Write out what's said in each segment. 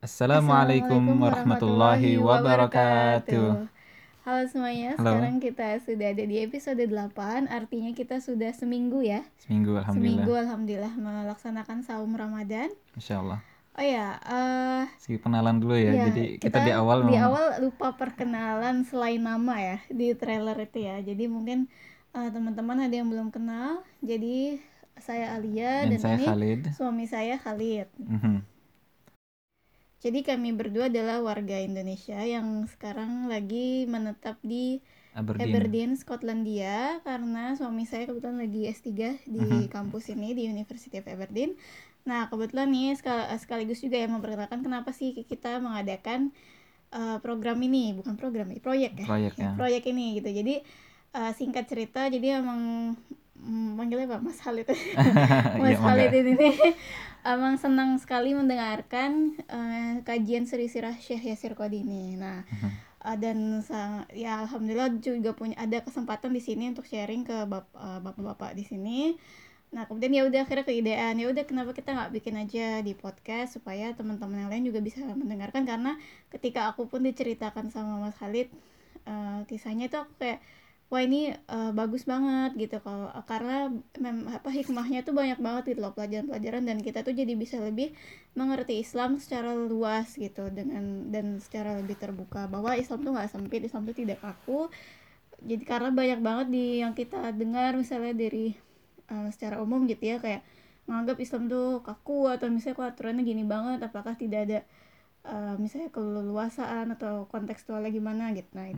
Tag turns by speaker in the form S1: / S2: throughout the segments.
S1: Assalamualaikum warahmatullahi wabarakatuh.
S2: Halo semuanya,
S1: Halo.
S2: sekarang kita sudah ada di episode 8 Artinya kita sudah seminggu ya
S1: Seminggu alhamdulillah.
S2: Seminggu Alhamdulillah melaksanakan saum Ramadan
S1: Insya Allah.
S2: Oh ya, eh
S1: Sedikit kenalan dulu ya.
S2: ya,
S1: Jadi kita, di awal
S2: di awal lupa perkenalan selain nama ya di trailer itu ya Jadi mungkin eh, teman-teman ada yang belum kenal Jadi saya Alia
S1: dan
S2: dan,
S1: saya
S2: ini
S1: Khalid.
S2: suami saya Khalid
S1: Mhm.
S2: Jadi kami berdua adalah warga Indonesia yang sekarang lagi menetap di
S1: Aberdeen.
S2: Aberdeen, Skotlandia karena suami saya kebetulan lagi S3 di
S1: Mhm.
S2: kampus ini di University of Aberdeen. Nah, kebetulan nih sekal- sekaligus juga yang memperkenalkan kenapa sih kita mengadakan uh, program ini, bukan program, ini proyek ya.
S1: Proyek ya.
S2: Proyek ini gitu. Jadi uh, singkat cerita jadi emang manggilnya Pak Mas Khalid. Mas
S1: mangga.
S2: Khalid ini emang senang sekali mendengarkan uh, kajian Seri Sirah Syekh Yasir Qadi ini. Nah, uh, dan sang- ya alhamdulillah juga punya ada kesempatan di sini untuk sharing ke bap- uh, bapak-bapak di sini. Nah, kemudian ya udah akhirnya keidean ya udah kenapa kita nggak bikin aja di podcast supaya teman-teman yang lain juga bisa mendengarkan karena ketika aku pun diceritakan sama Mas Khalid uh, kisahnya itu aku kayak wah ini uh, bagus banget gitu. Kalau karena mem, apa hikmahnya tuh banyak banget gitu loh pelajaran-pelajaran dan kita tuh jadi bisa lebih mengerti Islam secara luas gitu dengan dan secara lebih terbuka bahwa Islam tuh nggak sempit Islam tuh tidak kaku. Jadi karena banyak banget di yang kita dengar misalnya dari uh, secara umum gitu ya kayak menganggap Islam tuh kaku atau misalnya aturannya gini banget apakah tidak ada uh, misalnya keleluasaan atau kontekstualnya gimana gitu nah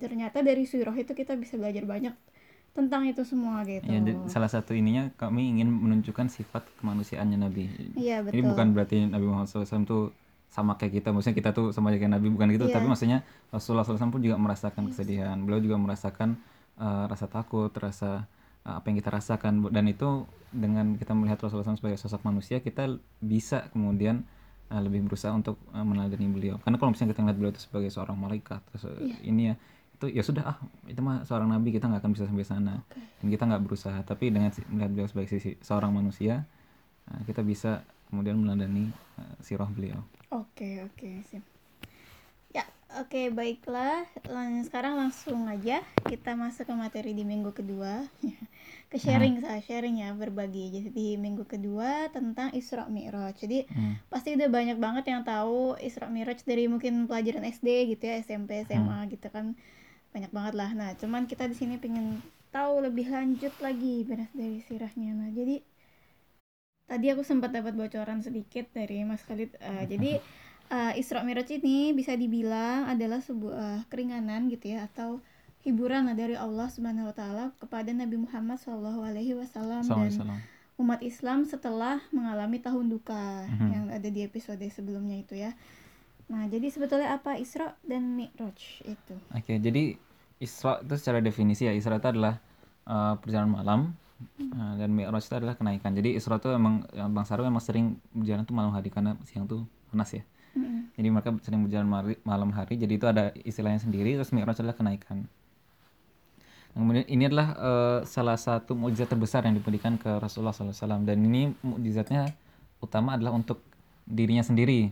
S2: ternyata dari surah itu kita bisa belajar banyak tentang itu semua gitu
S1: Ya, salah satu ininya kami ingin menunjukkan sifat kemanusiaannya Nabi.
S2: iya
S1: Ini
S2: betul
S1: bukan berarti Nabi Muhammad SAW tuh sama kayak kita. Maksudnya kita tuh sama kayak Nabi bukan gitu.
S2: Iya.
S1: Tapi maksudnya Rasulullah SAW pun juga merasakan kesedihan. Beliau juga merasakan uh, rasa takut, rasa uh, apa yang kita rasakan. Dan itu dengan kita melihat Rasulullah SAW sebagai sosok manusia, kita bisa kemudian uh, lebih berusaha untuk uh, meneladani beliau. Karena kalau misalnya kita ngeliat beliau itu sebagai seorang malaikat, terus uh,
S2: Iya.
S1: ini ya itu ya sudah ah itu mah seorang nabi kita nggak akan bisa sampai sana dan kita nggak berusaha tapi dengan melihat beliau sebagai sisi seorang manusia Nah, kita bisa kemudian meneladani uh, sirah beliau.
S2: Oke, oke, sip. Ya, oke, baiklah. Lang- Sekarang langsung aja kita masuk ke materi di minggu kedua. ke sharing saya, sharing ya, berbagi. Jadi di minggu kedua tentang Isra Mi'raj. Jadi
S1: Hmm.
S2: pasti udah banyak banget yang tahu Isra Mi'raj dari mungkin pelajaran SD gitu ya, SMP, SMA gitu kan. Banyak banget lah. Nah, cuman kita di sini pengen tahu lebih lanjut lagi beres dari sirahnya. Nah, jadi tadi aku sempat dapat bocoran sedikit dari Mas Khalid. Eh, jadi eh, Isra Mi'raj ini bisa dibilang adalah sebuah keringanan gitu ya atau hiburan lah dari Allah Subhanahu wa taala kepada Nabi Muhammad Shallallahu alaihi wasallam dan umat Islam setelah mengalami tahun duka
S1: Mhm.
S2: yang ada di episode sebelumnya itu ya. Nah, jadi sebetulnya apa Isra dan Mi'raj itu?
S1: Oke, jadi Isra itu secara definisi ya Isra itu adalah uh, perjalanan malam uh, dan Mi'raj itu adalah kenaikan. Jadi Isra itu emang Bang Saru emang sering berjalan tuh malam hari karena siang tuh panas ya. Jadi mereka sering berjalan mari- malam hari. Jadi itu ada istilahnya sendiri. Terus Mi'raj adalah kenaikan. Nah, Kemudian ini adalah eh, salah satu mukjizat terbesar yang diberikan ke Rasulullah SAW dan ini mukjizatnya utama adalah untuk dirinya sendiri,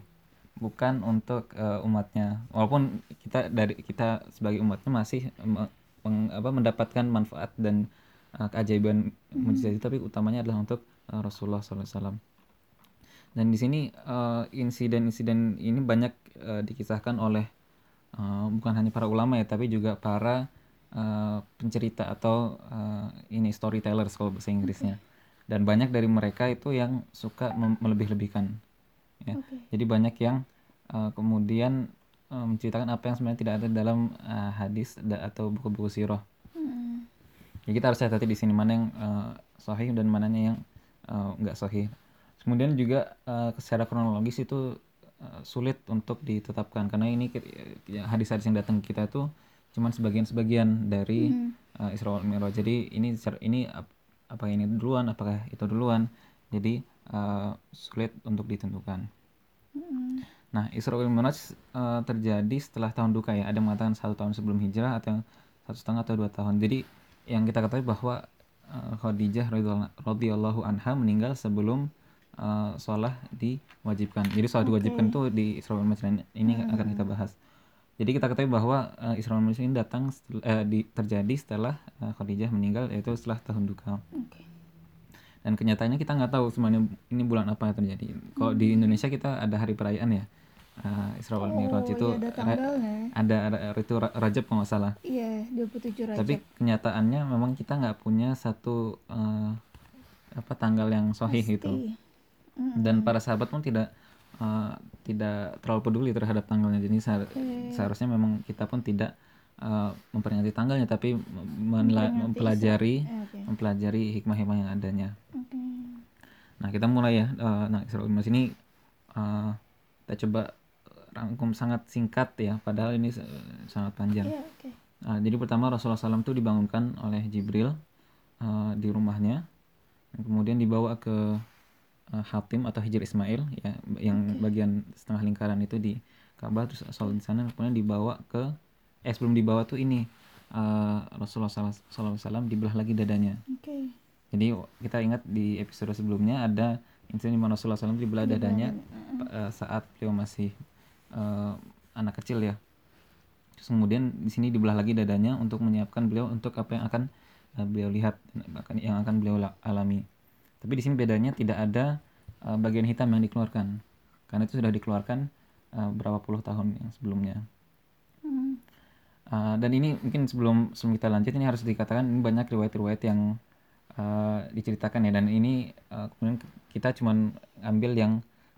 S1: bukan untuk eh, umatnya. Walaupun kita dari kita sebagai umatnya masih me- meng- apa, mendapatkan manfaat dan eh, keajaiban mukjizat itu, tapi utamanya adalah untuk eh, Rasulullah SAW. Dan di sini eh, insiden-insiden ini banyak eh, dikisahkan oleh eh, bukan hanya para ulama ya, tapi juga para eh, pencerita atau eh, ini storytellers kalau bahasa Inggrisnya. Dan banyak dari mereka itu yang suka melebih-lebihkan. Ya.
S2: Oke.
S1: Jadi banyak yang eh, kemudian eh, menceritakan apa yang sebenarnya tidak ada dalam eh, hadis da- atau buku-buku sirah.
S2: Mm.
S1: Jadi kita harus hati-hati di sini mana yang eh, sahih dan mananya yang nggak sahih. Kemudian juga eh, secara kronologis itu eh, sulit untuk ditetapkan karena ini ya, hadis-hadis yang datang kita itu cuman sebagian-sebagian dari
S2: Mhm.
S1: eh, Isra wal Mi'raj. Jadi ini ini ap- apa ini duluan, apakah itu duluan. Jadi eh, sulit untuk ditentukan.
S2: Mm.
S1: Nah, Isra wal Mi'raj eh, terjadi setelah tahun duka ya. Ada yang mengatakan satu tahun sebelum hijrah atau yang satu setengah atau dua tahun. Jadi yang kita ketahui bahwa eh, Khadijah radhiyallahu anha meninggal sebelum eh, sholat diwajibkan. Jadi sholat diwajibkan itu di Isra wal Mi'raj ini- ini akan kita bahas. Jadi kita ketahui bahwa eh, Isra wal Mi'raj ini datang setel- eh, di- terjadi setelah eh, Khadijah meninggal yaitu setelah tahun duka.
S2: Oke.
S1: Dan kenyataannya kita nggak tahu sebenarnya ini bulan apa yang terjadi. Kalau di Indonesia kita ada hari perayaan ya. eh, Isra wal Mi'raj
S2: Oh,
S1: itu
S2: iya, ada tanggalnya.
S1: ada, ada itu Ra- Rajab kalau nggak salah.
S2: Iya, 27 Rajab.
S1: Tapi kenyataannya memang kita nggak punya satu eh, apa tanggal yang sahih gitu. Dan para sahabat pun tidak eh, tidak terlalu peduli terhadap tanggalnya. Jadi seha- seharusnya memang kita pun tidak eh, memperingati tanggalnya, tapi menla- mempelajari
S2: eh, Oke.
S1: mempelajari hikmah-hikmah yang adanya.
S2: Oke.
S1: Nah kita mulai ya. Eh, nah Isra Mi'raj ini eh, kita coba rangkum sangat singkat ya. Padahal ini sangat panjang.
S2: Iya, oke.
S1: Nah, jadi pertama Rasulullah SAW itu dibangunkan oleh Jibril eh, di rumahnya, kemudian dibawa ke eh, Hatim atau Hijr Ismail ya, yang bagian setengah lingkaran itu di Ka'bah terus sholat di sana, kemudian dibawa ke eh sebelum dibawa tuh ini eh, Rasulullah SAW dibelah lagi dadanya.
S2: Oke.
S1: Jadi kita ingat di episode sebelumnya ada insiden di mana Rasulullah SAW dibelah dadanya eh, saat beliau masih eh, anak kecil ya. Terus kemudian di sini dibelah lagi dadanya untuk menyiapkan beliau untuk apa yang akan beliau lihat, yang akan beliau la- alami. Tapi di sini bedanya tidak ada eh, bagian hitam yang dikeluarkan, karena itu sudah dikeluarkan eh, berapa puluh tahun yang sebelumnya.
S2: Hmm.
S1: Uh, dan ini mungkin sebelum sebelum kita lanjut ini harus dikatakan ini banyak riwayat-riwayat yang uh, diceritakan ya dan ini uh, kemudian kita cuman ambil yang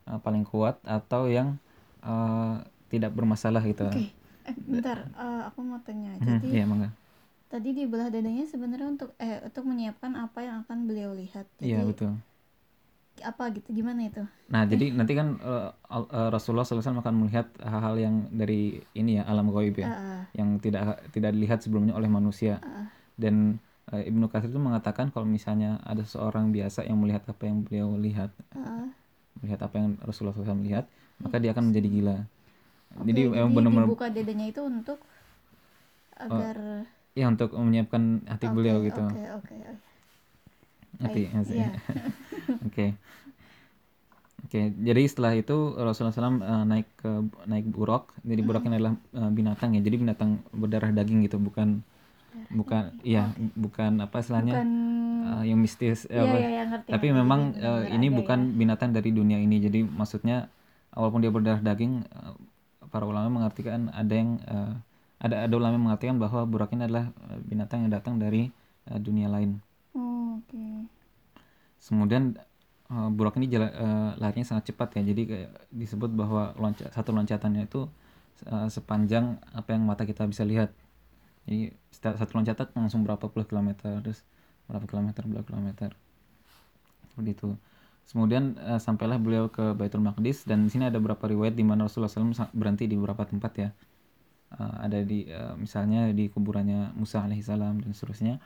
S1: uh, paling kuat atau yang uh, tidak bermasalah gitu.
S2: Oke. Eh, bentar, eh, aku mau tanya.
S1: Hmm,
S2: Jadi
S1: Iya.
S2: Tadi di belah dadanya sebenarnya untuk eh untuk menyiapkan apa yang akan beliau lihat. Jadi
S1: Iya, betul.
S2: apa gitu? Gimana itu?
S1: Nah, jadi nanti kan uh, uh, Rasulullah SAW akan melihat hal-hal yang dari ini ya alam gaib ya,
S2: Ah,
S1: yang tidak tidak dilihat sebelumnya oleh manusia.
S2: ah,
S1: Dan uh, Ibnu Katsir itu mengatakan kalau misalnya ada seorang biasa yang melihat apa yang beliau lihat,
S2: ah.
S1: melihat apa yang Rasulullah SAW lihat, maka dia akan menjadi gila.
S2: Oke,
S1: Jadi
S2: jadi
S1: emang benar-benar
S2: dibuka dadanya itu untuk agar
S1: ya untuk menyiapkan hati
S2: Oke,
S1: beliau gitu.
S2: Oke, oke, oke.
S1: Ngerti?
S2: Baik,
S1: ngerti?
S2: iya.
S1: Oke. Oke, jadi setelah itu Rasulullah SAW eh, naik ke naik buruk. Jadi buruk ini adalah eh, binatang ya. Jadi binatang berdarah daging gitu, bukan bukan iya, bukan apa istilahnya
S2: Bukan
S1: eh, yang mistis
S2: Iya,
S1: apa.
S2: iya, ngerti,
S1: Tapi
S2: ngerti.
S1: memang eh,
S2: benar-benar
S1: ini
S2: ada
S1: bukan
S2: ya.
S1: binatang dari dunia ini. Jadi maksudnya walaupun dia berdarah daging eh, para ulama mengartikan ada yang eh, ada ada ulama yang mengartikan bahwa burak ini adalah eh, binatang yang datang dari eh, dunia lain.
S2: Oh, oke.
S1: Kemudian eh, burak ini jala, eh, larinya sangat cepat ya. Jadi kayak disebut bahwa loncat, satu loncatannya itu eh, sepanjang apa yang mata kita bisa lihat. Jadi satu loncatan langsung berapa puluh kilometer, terus berapa kilometer, berapa kilometer. Seperti itu. Kemudian eh, sampailah beliau ke Baitul Maqdis dan di sini ada beberapa riwayat di mana Rasulullah SAW sa- berhenti di beberapa tempat ya. Eh, ada di eh, misalnya di kuburannya Musa alaihissalam dan seterusnya.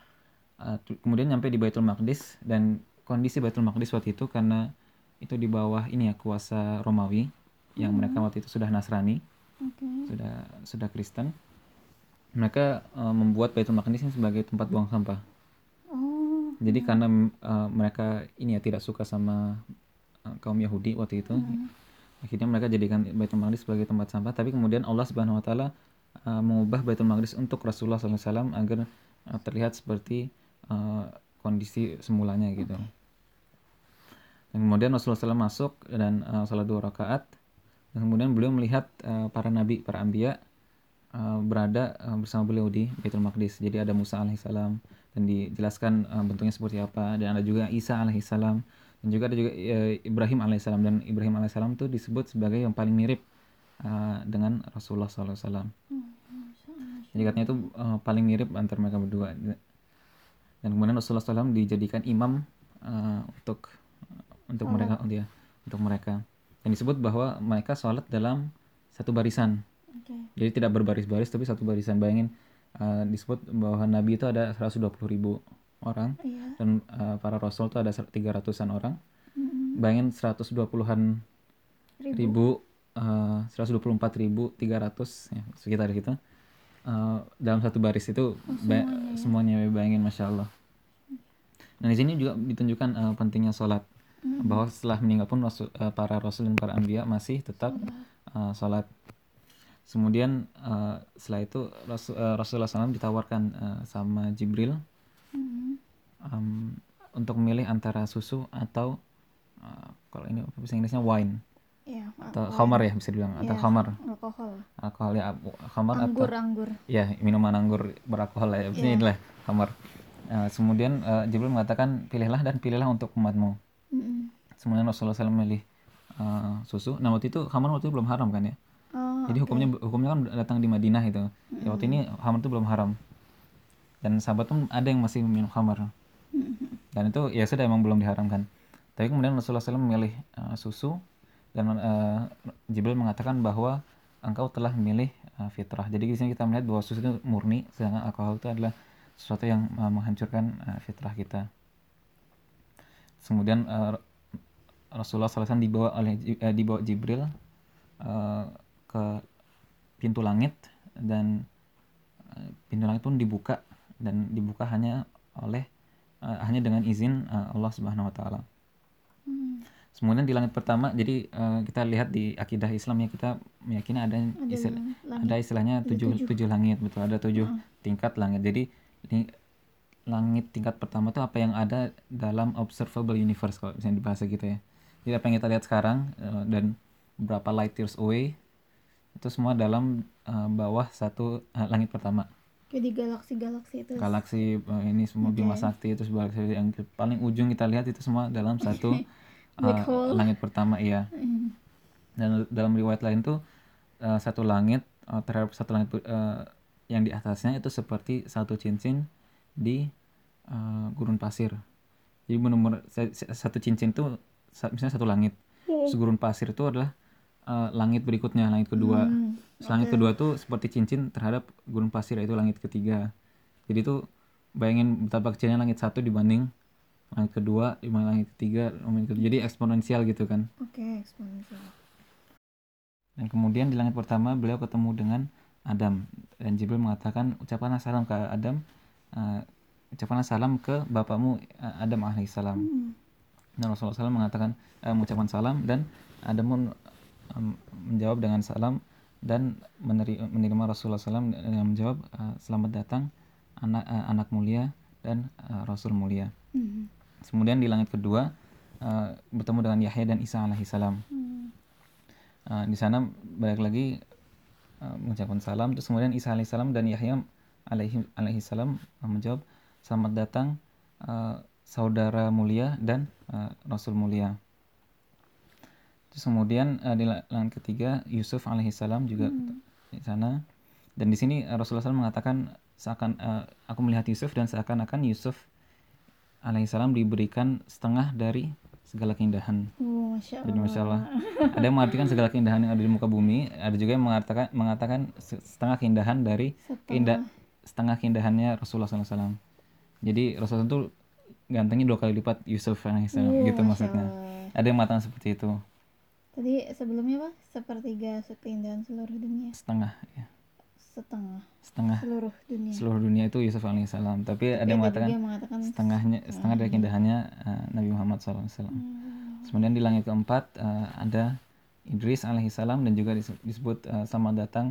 S1: Uh, kemudian nyampe di Baitul Maqdis dan kondisi Baitul Maqdis waktu itu karena itu di bawah ini ya kuasa Romawi yang mereka waktu itu sudah Nasrani,
S2: Oke.
S1: sudah sudah Kristen. Mereka uh, membuat Baitul Maqdis ini sebagai tempat buang sampah.
S2: Oh.
S1: Jadi karena uh, mereka ini ya tidak suka sama uh, kaum Yahudi waktu itu, akhirnya mereka jadikan Baitul Maqdis sebagai tempat sampah. Tapi kemudian Allah Subhanahu Wa Taala uh, mengubah Baitul Maqdis untuk Rasulullah SAW agar uh, terlihat seperti uh, kondisi semulanya gitu. Dan kemudian Rasulullah SAW masuk dan uh, salat dua rakaat. Dan kemudian beliau melihat uh, para nabi, para ambia uh, berada uh, bersama beliau di Baitul Maqdis. Jadi ada Musa alaihissalam dan dijelaskan uh, bentuknya seperti apa dan ada juga Isa alaihissalam dan juga ada juga uh, Ibrahim alaihissalam dan Ibrahim alaihissalam itu disebut sebagai yang paling mirip uh, dengan Rasulullah SAW. Jadi katanya itu uh, paling mirip antara mereka berdua. Dan kemudian Rasulullah SAW dijadikan imam uh, untuk untuk mereka dia untuk mereka. Dan disebut bahwa mereka sholat dalam satu barisan.
S2: Oke.
S1: Jadi tidak berbaris-baris tapi satu barisan. Bayangin uh, disebut bahwa Nabi itu ada 120 ribu orang
S2: Iya.
S1: dan uh, para Rasul itu ada 300-an orang.
S2: Mm-mm.
S1: Bayangin 120-an
S2: Ribu.
S1: ribu, uh, 124 ribu 300 ya, sekitar gitu. Uh, dalam satu baris itu ba- semuanya, bayangin masya Allah. Nah di sini juga ditunjukkan uh, pentingnya sholat. bahwa setelah meninggal pun rasul, uh, para rasul dan para anbiya masih tetap uh, sholat kemudian uh, setelah itu rasul, uh, Rasulullah SAW ditawarkan uh, sama Jibril um, untuk memilih antara susu atau uh, kalau ini bahasa Inggrisnya wine
S2: Iya,
S1: atau khamar ya bisa dibilang atau
S2: Iya,
S1: khamar.
S2: alkohol.
S1: alkohol ya khamar
S2: Anggur,
S1: atau
S2: anggur.
S1: ya minuman anggur beralkohol ya
S2: Iya.
S1: inilah khamar. Uh, kemudian uh, Jibril mengatakan pilihlah dan pilihlah untuk umatmu.
S2: Mm-mm.
S1: kemudian Rasulullah SAW memilih uh, susu. Nah waktu itu khamar waktu itu belum haram kan ya?
S2: Oh,
S1: jadi hukumnya hukumnya kan datang di Madinah itu. Ya, waktu ini khamar itu belum haram. Dan sahabat pun ada yang masih minum khamar. Dan itu ya sudah emang belum diharamkan. Tapi kemudian Rasulullah SAW memilih uh, susu dan uh, Jibril mengatakan bahwa engkau telah memilih uh, fitrah jadi di sini kita melihat bahwa susu itu murni sedangkan alkohol itu adalah sesuatu yang uh, menghancurkan uh, fitrah kita kemudian uh, Rasulullah SAW dibawa oleh eh, dibawa Jibril eh, ke pintu langit dan pintu langit pun dibuka dan dibuka hanya oleh eh, hanya dengan izin eh, Allah Subhanahu wa taala.
S2: Hmm.
S1: Kemudian di langit pertama jadi eh, kita lihat di akidah Islam ya kita meyakini ada
S2: Ada
S1: istilah,
S2: langit.
S1: ada istilahnya
S2: Ada
S1: tujuh,
S2: tujuh.
S1: tujuh langit betul ada tujuh tingkat langit jadi ini langit tingkat pertama itu apa yang ada dalam observable universe kalau misalnya dibahasa gitu ya jadi apa yang kita lihat sekarang eh, dan beberapa light years away itu semua dalam eh, bawah satu eh, langit pertama
S2: Kayak di galaksi-galaksi itu.
S1: galaksi eh, ini semua
S2: Oke.
S1: Bima Sakti itu galaksi yang paling ujung kita lihat itu semua dalam satu
S2: Hole.
S1: langit pertama iya
S2: Hmm.
S1: dan dalam riwayat lain tuh eh, satu langit eh, terhadap satu langit eh, yang di atasnya itu seperti satu cincin di eh, gurun pasir jadi sa- satu cincin tuh sa- misalnya satu langit terus gurun pasir itu adalah eh, langit berikutnya langit kedua
S2: Hmm.
S1: Terus langit kedua tuh seperti cincin terhadap gurun pasir yaitu langit ketiga jadi tuh bayangin betapa kecilnya langit satu dibanding langit kedua dibanding langit ketiga langit kedua. jadi eksponensial gitu kan
S2: Oke, eksponensial.
S1: Dan kemudian di langit pertama beliau ketemu dengan Adam dan Jibril mengatakan ucapkanlah salam ke Adam, eh, ucapkanlah salam ke bapakmu eh, Adam alaihissalam.
S2: Hmm.
S1: Dan Rasulullah SAW mengatakan eh, mengucapkan salam dan Adam pun em, menjawab dengan salam dan meneri- menerima Rasulullah SAW dengan menjawab eh, selamat datang anak eh, anak mulia dan eh, Rasul mulia.
S2: Hmm.
S1: Kemudian di langit kedua eh, bertemu dengan Yahya dan Isa alaihissalam.
S2: Hmm.
S1: Uh, di sana balik lagi uh, mengucapkan salam terus kemudian Isa alaihissalam dan Yahya alaihi alaihissalam uh, menjawab selamat datang uh, saudara mulia dan uh, rasul mulia terus kemudian uh, di la- langit ketiga Yusuf alaihissalam juga di sana dan di sini uh, Rasulullah SAW mengatakan seakan uh, aku melihat Yusuf dan seakan-akan Yusuf alaihissalam diberikan setengah dari segala keindahan
S2: Oh, masya
S1: jadi
S2: Allah.
S1: masya Allah. Ada yang mengartikan segala keindahan yang ada di muka bumi. Ada juga yang mengatakan mengatakan se- setengah keindahan dari keindah setengah keindahannya Rasulullah SAW. Jadi Rasulullah itu gantengnya dua kali lipat Yusuf alaihissalam
S2: Oh,
S1: gitu
S2: Masya
S1: maksudnya.
S2: Allah.
S1: Ada yang mengatakan seperti itu
S2: Tadi sebelumnya apa? Sepertiga keindahan seluruh dunia.
S1: setengah ya.
S2: Setengah
S1: setengah
S2: seluruh dunia.
S1: seluruh dunia itu Yusuf alaihissalam. Tapi ada yang mengatakan
S2: mengatakan
S1: setengahnya setengah dari keindahannya uh, Nabi Muhammad SAW.
S2: Hmm.
S1: Kemudian di langit keempat uh, ada Idris alaihissalam dan juga dis- disebut uh, selamat datang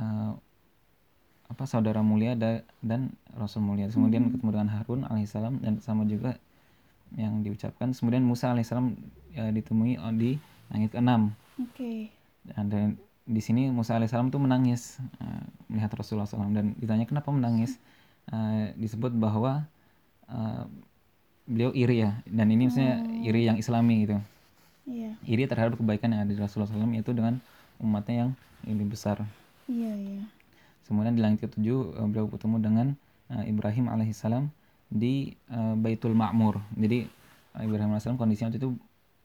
S1: uh, apa saudara mulia da- dan Rasul mulia. Kemudian ketemu dengan Harun alaihissalam dan sama juga yang diucapkan. Kemudian Musa alaihissalam uh, ditemui di langit keenam.
S2: Oke.
S1: Dan, dan di sini Musa alaihissalam tuh menangis uh, melihat Rasulullah SAW dan ditanya kenapa menangis. Uh, disebut bahwa uh, beliau iri ya dan ini maksudnya iri yang Islami gitu
S2: Iya.
S1: iri terhadap kebaikan yang ada di Rasulullah SAW yaitu dengan umatnya yang lebih besar.
S2: Iya, iya.
S1: Kemudian di langit ketujuh eh, beliau bertemu dengan eh, Ibrahim alaihissalam di eh, Baitul Ma'mur. Jadi Ibrahim alaihissalam kondisinya waktu itu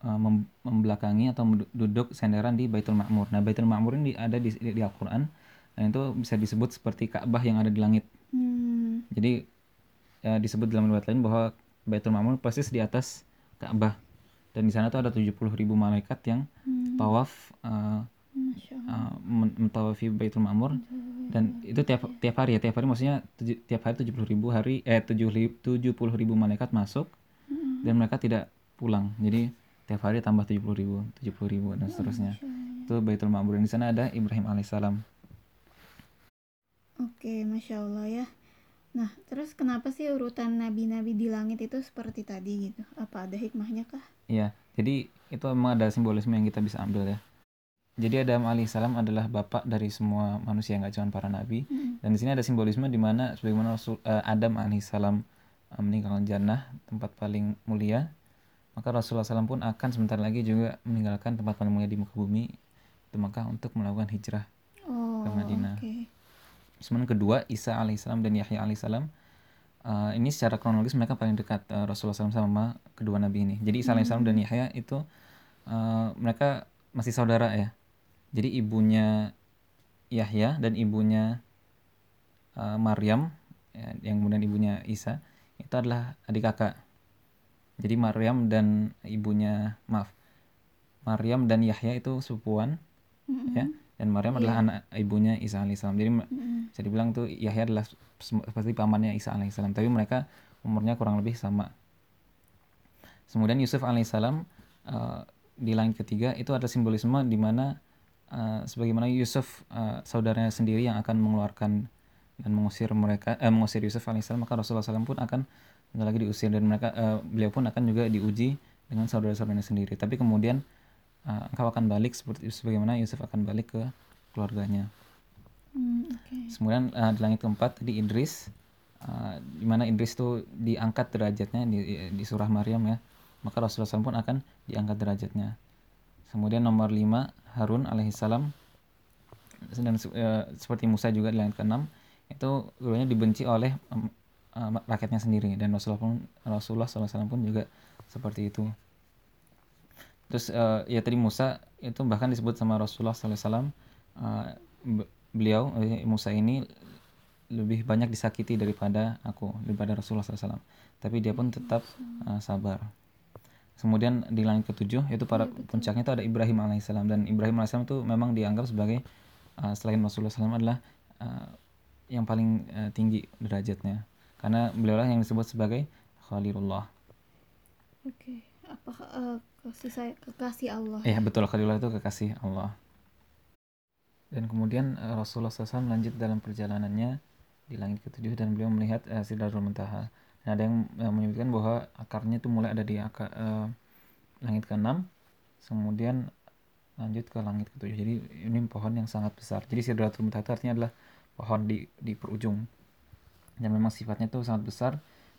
S1: eh, mem- membelakangi atau duduk senderan di Baitul Ma'mur. Nah Baitul Ma'mur ini ada di, di, di Al-Quran dan itu bisa disebut seperti Ka'bah yang ada di langit.
S2: Hmm.
S1: Jadi eh, disebut dalam riwayat lain bahwa Baitul Ma'mur persis di atas Ka'bah. Dan di sana tuh ada 70 ribu malaikat yang
S2: Hmm.
S1: tawaf eh, uh, men- mentawafi Baitul Ma'mur dan itu tiap tiap hari ya tiap hari maksudnya tujuh- tiap hari tujuh ribu hari eh tujuh tujuh puluh ribu malaikat masuk dan mereka tidak pulang jadi tiap hari tambah 70 ribu 70 ribu dan seterusnya itu Baitul Ma'mur di sana ada Ibrahim alaihissalam
S2: Oke, Masya Allah ya. Nah, terus kenapa sih urutan nabi-nabi di langit itu seperti tadi gitu? Apa ada hikmahnya kah?
S1: Iya, jadi itu memang ada simbolisme yang kita bisa ambil ya. Jadi Adam alaihissalam adalah bapak dari semua manusia, nggak cuma para nabi.
S2: Mm.
S1: Dan di sini ada simbolisme di mana sebagaimana Rasul, eh, Adam alaihissalam eh, meninggalkan jannah, tempat paling mulia, maka Rasulullah SAW pun akan sebentar lagi juga meninggalkan tempat paling mulia di muka bumi, itu maka untuk melakukan hijrah.
S2: Oh,
S1: Madinah.
S2: oke.
S1: Kemudian kedua Isa alaihissalam dan Yahya alaihissalam eh, ini secara kronologis mereka paling dekat eh, Rasulullah SAW sama kedua nabi ini. Jadi Isa alaihissalam dan Yahya itu eh, mereka masih saudara ya. Jadi ibunya Yahya dan ibunya eh, Maryam ya, yang kemudian ibunya Isa itu adalah adik kakak. Jadi Maryam dan ibunya maaf Maryam dan Yahya itu sepupuan
S2: Mm-mm.
S1: ya dan Maryam adalah anak ibunya Isa alaihissalam. Jadi
S2: Mm-mm.
S1: bisa dibilang tuh Yahya adalah seperti pamannya Isa alaihissalam tapi mereka umurnya kurang lebih sama kemudian Yusuf alaihissalam eh, di langit ketiga itu ada simbolisme di mana eh, sebagaimana Yusuf eh, saudaranya sendiri yang akan mengeluarkan dan mengusir mereka eh, mengusir Yusuf alaihissalam maka Rasulullah SAW pun akan bentar lagi diusir dan mereka eh, beliau pun akan juga diuji dengan saudara-saudaranya sendiri tapi kemudian eh, engkau akan balik seperti sebagaimana Yusuf akan balik ke keluarganya
S2: Mm, oke.
S1: Kemudian eh, di langit keempat tadi Idris, eh, di mana Idris itu diangkat derajatnya di, di surah Maryam ya, maka Rasulullah SAW pun akan diangkat derajatnya. Kemudian nomor lima Harun alaihissalam dan eh, seperti Musa juga di langit keenam itu dulunya dibenci oleh eh, rakyatnya sendiri. Dan Rasulullah pun Rasulullah SAW pun juga seperti itu. Terus eh, ya tadi Musa itu bahkan disebut sama Rasulullah SAW eh, be- beliau eh, Musa ini lebih banyak disakiti daripada aku daripada Rasulullah SAW tapi dia pun tetap eh, sabar. Kemudian di langit ketujuh itu para puncaknya itu ada Ibrahim alaihissalam dan Ibrahim alaihissalam itu memang dianggap sebagai eh, selain Rasulullah SAW adalah eh, yang paling eh, tinggi derajatnya karena beliau lah yang disebut sebagai Khalilullah
S2: Oke. Apa eh, kasih saya kekasih Allah?
S1: Iya betul Khalilullah itu kekasih Allah. Dan kemudian eh, Rasulullah SAW lanjut dalam perjalanannya di langit ketujuh dan beliau melihat uh, Sidratul Muntaha. Dan ada yang eh, menyebutkan bahwa akarnya itu mulai ada di akar, eh, langit keenam, kemudian lanjut ke langit ketujuh. Jadi ini pohon yang sangat besar. Jadi Sidratul Muntaha artinya adalah pohon di di perujung. Dan memang sifatnya itu sangat besar.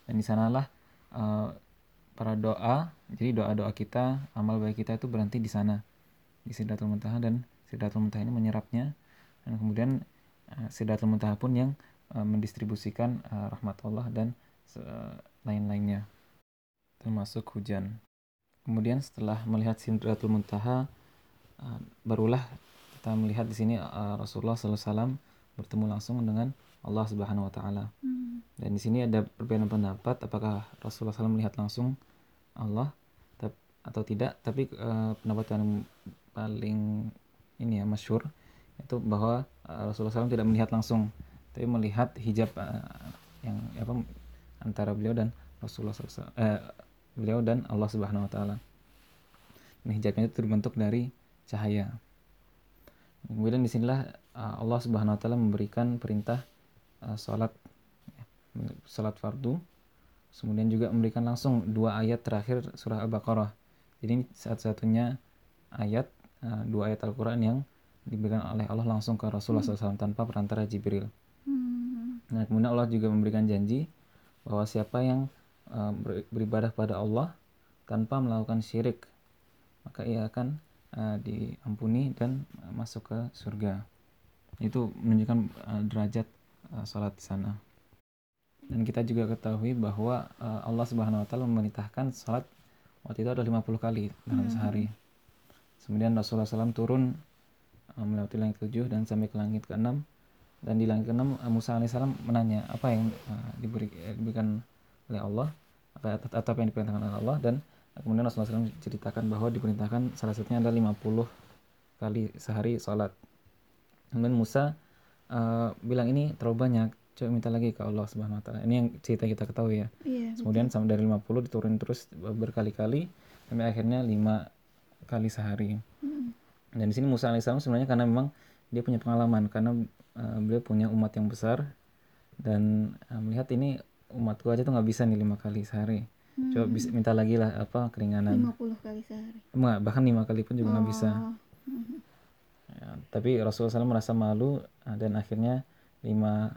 S1: Dan di sanalah eh, para doa jadi doa doa kita amal baik kita itu berhenti di sana. Di Sidratul Muntaha dan Sidratul Muntaha ini menyerapnya. Dan kemudian uh, Sidratul Muntaha pun yang uh, mendistribusikan uh, rahmat Allah dan uh, lain-lainnya. Termasuk hujan. Kemudian setelah melihat Sidratul Muntaha uh, barulah kita melihat di sini uh, Rasulullah SAW bertemu langsung dengan Allah Subhanahu Wa Taala
S2: Hmm.
S1: dan di sini ada perbedaan pendapat apakah Rasulullah SAW melihat langsung Allah atau tidak. Tapi eh, pendapat yang paling ini ya masyur itu bahwa eh, Rasulullah SAW tidak melihat langsung, tapi melihat hijab eh, yang apa antara beliau dan Rasulullah SAW, eh, beliau dan Allah Subhanahu Wa Taala. Dan hijabnya itu terbentuk dari cahaya. Kemudian di sinilah Allah Subhanahu Wa Taala memberikan perintah eh, sholat sholat fardu. Kemudian juga memberikan langsung dua ayat terakhir surah Al-Baqarah. Jadi ini satu-satunya ayat uh, dua ayat Al-Quran yang diberikan oleh Allah langsung ke Rasulullah SAW tanpa perantara Jibril.
S2: Hmm.
S1: nah kemudian Allah juga memberikan janji bahwa siapa yang uh, ber- beribadah pada Allah tanpa melakukan syirik maka ia akan uh, diampuni dan masuk ke surga. Itu menunjukkan uh, derajat uh, sholat di sana dan kita juga ketahui bahwa uh, Allah Subhanahu wa taala memerintahkan salat waktu itu ada 50 kali dalam
S2: Hmm.
S1: sehari. Kemudian Rasulullah SAW turun uh, melewati langit ketujuh dan sampai ke langit keenam dan di langit keenam uh, Musa alaihissalam menanya apa yang uh, diberi, eh, diberikan oleh Allah apa atau atau apa yang diperintahkan oleh Allah dan kemudian Rasulullah SAW ceritakan bahwa diperintahkan salah satunya adalah 50 kali sehari salat. Kemudian Musa uh, bilang ini terlalu banyak coba minta lagi ke Allah Subhanahu wa taala. Ini yang cerita kita ketahui ya.
S2: Iya.
S1: Kemudian sampai dari 50 diturunin terus berkali-kali sampai akhirnya lima kali sehari
S2: Hmm.
S1: dan di sini Musa alaihissalam sebenarnya karena memang dia punya pengalaman karena uh, beliau punya umat yang besar dan uh, melihat ini umatku aja tuh nggak bisa nih lima kali sehari coba bisa minta lagi lah apa keringanan
S2: 50 kali sehari
S1: Enggak, bahkan lima kali pun juga nggak bisa
S2: Oh. Mhm.
S1: Ya, tapi Rasulullah SAW merasa malu dan akhirnya lima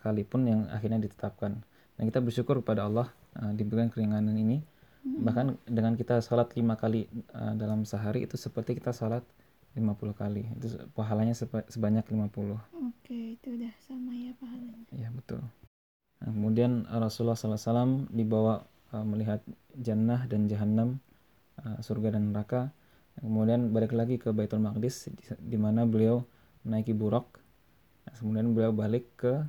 S1: kali pun yang akhirnya ditetapkan. Dan kita bersyukur kepada Allah uh, diberikan keringanan ini. Bahkan dengan kita sholat lima kali uh, dalam sehari itu seperti kita sholat 50 kali. Itu pahalanya seba- sebanyak 50
S2: Oke, itu udah sama ya pahalanya.
S1: ya betul. Nah, kemudian Rasulullah SAW dibawa uh, melihat jannah dan jahanam uh, surga dan neraka. Kemudian balik lagi ke Baitul Maqdis di, di mana beliau menaiki buruk Nah, kemudian beliau balik ke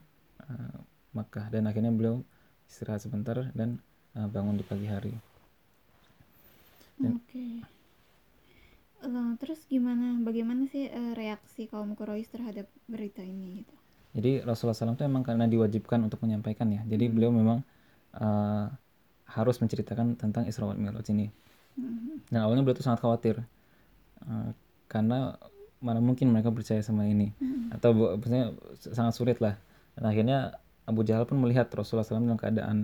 S1: uh, Makkah dan akhirnya beliau istirahat sebentar dan uh, bangun di pagi hari
S2: Oke. Eh, terus gimana bagaimana sih eh, reaksi kaum Quraisy terhadap berita ini gitu?
S1: Jadi Rasulullah SAW itu emang karena diwajibkan untuk menyampaikan ya. Jadi beliau memang uh, harus menceritakan tentang Isra wal Mi'raj ini.
S2: Mhm.
S1: Dan awalnya beliau tuh sangat khawatir uh, karena mana mungkin mereka percaya sama ini
S2: Mhm.
S1: atau maksudnya sangat sulit lah. Dan akhirnya Abu Jahal pun melihat Rasulullah SAW dalam keadaan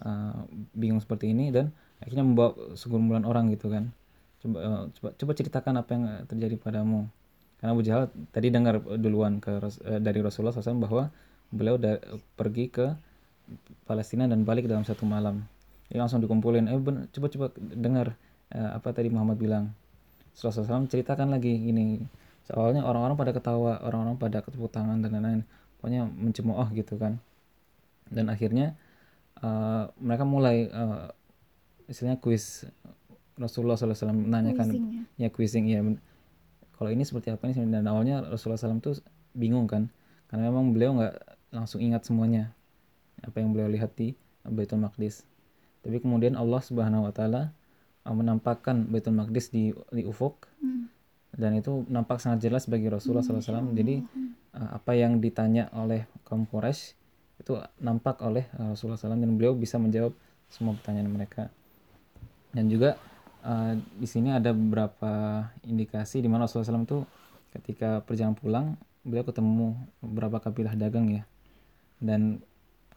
S1: uh, bingung seperti ini dan akhirnya membawa segerombolan orang gitu kan. Coba, uh, coba coba ceritakan apa yang uh, terjadi padamu. Karena Abu Jahal tadi dengar duluan ke eh, dari Rasulullah SAW bahwa beliau da- pergi ke Palestina dan balik dalam satu malam. Dia langsung dikumpulin, eh ben- coba coba dengar eh, apa tadi Muhammad bilang. Rasulullah SAW ceritakan lagi ini. Soalnya orang-orang pada ketawa, orang-orang pada tepuk tangan dan lain-lain. Pokoknya mencemooh gitu kan. Dan akhirnya eh, mereka mulai eh, istilahnya kuis Rasulullah SAW menanyakan
S2: Quizzing
S1: ya
S2: ya.
S1: quizzing ya kalau ini seperti apa ini dan awalnya Rasulullah SAW tuh bingung kan karena memang beliau nggak langsung ingat semuanya apa yang beliau lihat di Baitul Maqdis tapi kemudian Allah Subhanahu Wa Taala uh, menampakkan Baitul Maqdis di di ufuk
S2: Hmm.
S1: Dan itu nampak sangat jelas bagi Rasulullah SAW jadi uh, apa yang ditanya oleh kaum Quraisy itu nampak oleh uh, Rasulullah SAW dan beliau bisa menjawab semua pertanyaan mereka. Dan juga uh, di sini ada beberapa indikasi di mana Rasulullah SAW itu ketika perjalanan pulang beliau ketemu beberapa kabilah dagang ya. Dan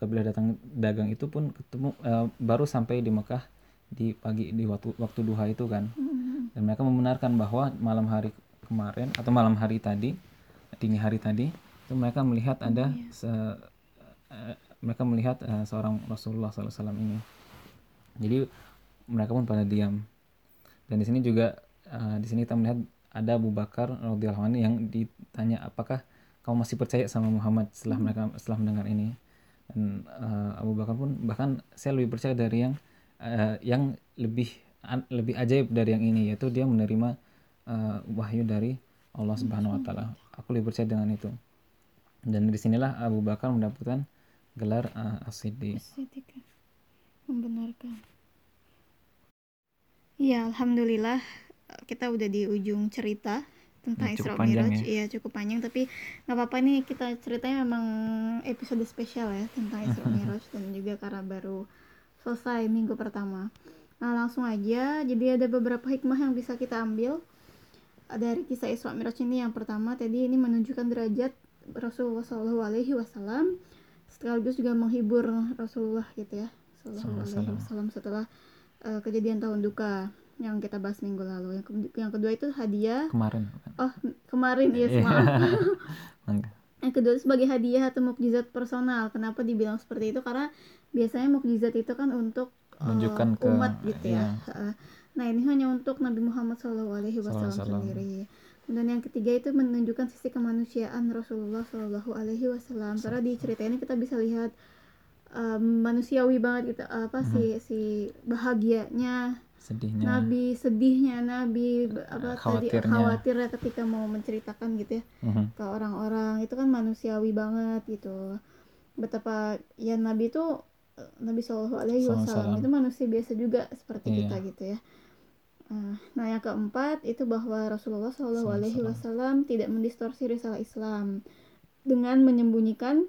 S1: kabilah datang dagang itu pun ketemu uh, baru sampai di Mekah di pagi di waktu waktu duha itu kan.
S2: Mhm.
S1: Dan mereka membenarkan bahwa malam hari kemarin atau malam hari tadi dini hari tadi itu mereka melihat ada se- eh, mereka melihat eh, seorang Rasulullah SAW ini. Jadi mereka pun pada diam. Dan di sini juga eh, di sini kita melihat ada Abu Bakar radhiyallahu anhu yang ditanya apakah kamu masih percaya sama Muhammad setelah mereka setelah mendengar ini? Dan eh, Abu Bakar pun bahkan saya lebih percaya dari yang eh, yang lebih lebih ajaib dari yang ini yaitu dia menerima eh, wahyu dari Allah Subhanahu Wa Taala aku lebih percaya dengan itu dan di sinilah Abu Bakar mendapatkan gelar uh, As-Siddiq
S2: Siddiq ya. membenarkan. Iya, alhamdulillah eh, kita udah di ujung cerita tentang
S1: Ya,
S2: Isra Miraj.
S1: ya.
S2: Iya, cukup panjang tapi nggak apa-apa nih kita ceritanya memang episode spesial ya tentang Isra Miraj dan juga karena baru selesai minggu pertama. Nah, langsung aja. Jadi ada beberapa hikmah yang bisa kita ambil eh, dari kisah Isra Miraj ini. Yang pertama tadi ini menunjukkan derajat Rasulullah Shallallahu Alaihi Wasallam sekaligus juga menghibur Rasulullah gitu ya Shallallahu Alaihi Wasallam setelah eh, kejadian tahun duka yang kita bahas minggu lalu. Yang, ke- yang kedua itu hadiah.
S1: kemarin bukan?
S2: Oh kemarin ya
S1: Iya.
S2: maaf.
S1: Enggak.
S2: Yang kedua sebagai hadiah atau mukjizat personal. Kenapa dibilang seperti itu? Karena biasanya mukjizat itu kan untuk eh,
S1: Menunjukkan ke-
S2: umat gitu ya.
S1: iya.
S2: Nah ini hanya untuk Nabi Muhammad SAW sendiri. Dan yang ketiga itu menunjukkan sisi kemanusiaan Rasulullah Shallallahu Alaihi Wasallam. Karena di cerita ini kita bisa lihat eh, manusiawi banget gitu apa sih si bahagianya
S1: sedihnya
S2: Nabi sedihnya Nabi b- apa tadi
S1: Khawatirnya.
S2: khawatirnya ketika mau menceritakan gitu ya
S1: Mhm.
S2: ke orang-orang itu kan manusiawi banget gitu betapa ya Nabi itu eh, Nabi Shallallahu Alaihi Wasallam itu manusia biasa juga seperti
S1: Iya.
S2: kita gitu ya Eh, nah yang keempat itu bahwa Rasulullah Shallallahu
S1: Sallallahu
S2: Alaihi
S1: Wasallam.
S2: Tidak mendistorsi risalah Islam dengan menyembunyikan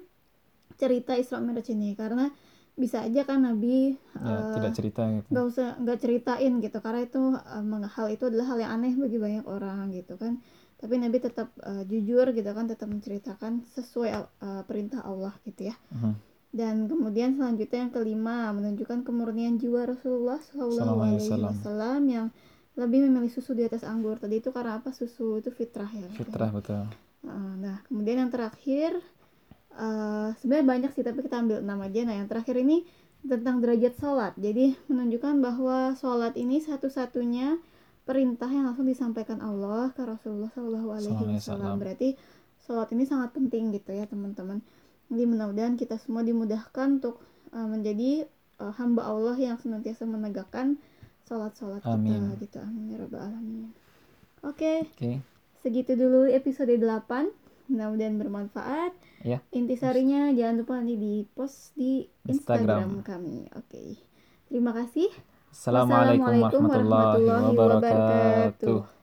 S2: cerita Isra Mi'raj ini karena bisa aja kan Nabi
S1: ya
S2: eh,
S1: tidak cerita gitu
S2: nggak usah nggak ceritain gitu karena itu meng- hal itu adalah hal yang aneh bagi banyak orang gitu kan tapi Nabi tetap eh, jujur gitu kan tetap menceritakan sesuai eh, perintah Allah gitu ya
S1: Mhm.
S2: Dan kemudian selanjutnya yang kelima menunjukkan kemurnian jiwa Rasulullah Shallallahu
S1: Sallallahu alaihi
S2: Alaihi
S1: wasallam.
S2: Wasallam yang lebih memilih susu di atas anggur tadi itu karena apa susu itu fitrah ya
S1: fitrah betul
S2: Uh, Nah, kemudian yang terakhir uh, sebenarnya banyak sih tapi kita ambil enam aja. Nah, yang terakhir ini tentang derajat sholat. Jadi menunjukkan bahwa sholat ini satu-satunya perintah yang langsung disampaikan Allah ke Rasulullah Shallallahu Alaihi wasallam. Berarti sholat ini sangat penting gitu ya teman-teman. Jadi mudah-mudahan kita semua dimudahkan untuk uh, menjadi uh, hamba Allah yang senantiasa menegakkan sholat-sholat kita gitu. Amin ya rabbal alamin. Oke.
S1: oke
S2: Segitu dulu episode 8. Mudah-mudahan bermanfaat.
S1: ya
S2: Intisarinya jangan lupa nanti di post di Instagram,
S1: Instagram.
S2: kami. Oke. Terima kasih.
S1: assalamualaikum
S2: Wassalamualaikum
S1: warahmatullahi
S2: warahmatullahi
S1: wabarakatuh
S2: wabarakatuh.